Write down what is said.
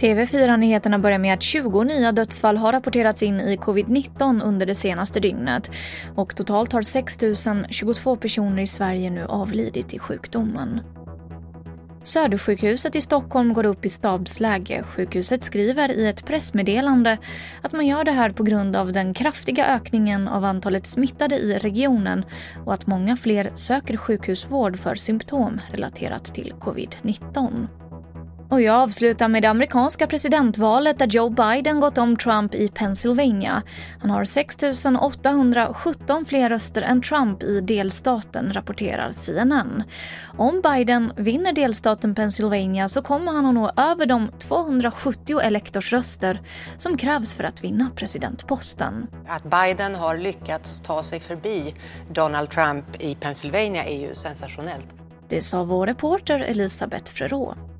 TV4-nyheterna börjar med att 20 nya dödsfall har rapporterats in i covid-19 under det senaste dygnet. Och totalt har 6 022 personer i Sverige nu avlidit i sjukdomen. Södersjukhuset i Stockholm går upp i stabsläge. Sjukhuset skriver i ett pressmeddelande att man gör det här på grund av den kraftiga ökningen av antalet smittade i regionen och att många fler söker sjukhusvård för symptom relaterat till covid-19. Och jag avslutar med det amerikanska presidentvalet där Joe Biden gått om Trump i Pennsylvania. Han har 6 817 fler röster än Trump i delstaten, rapporterar CNN. Om Biden vinner delstaten Pennsylvania så kommer han att nå över de 270 elektorsröster som krävs för att vinna presidentposten. Att Biden har lyckats ta sig förbi Donald Trump i Pennsylvania är ju sensationellt. Det sa vår reporter Elisabeth Frerot.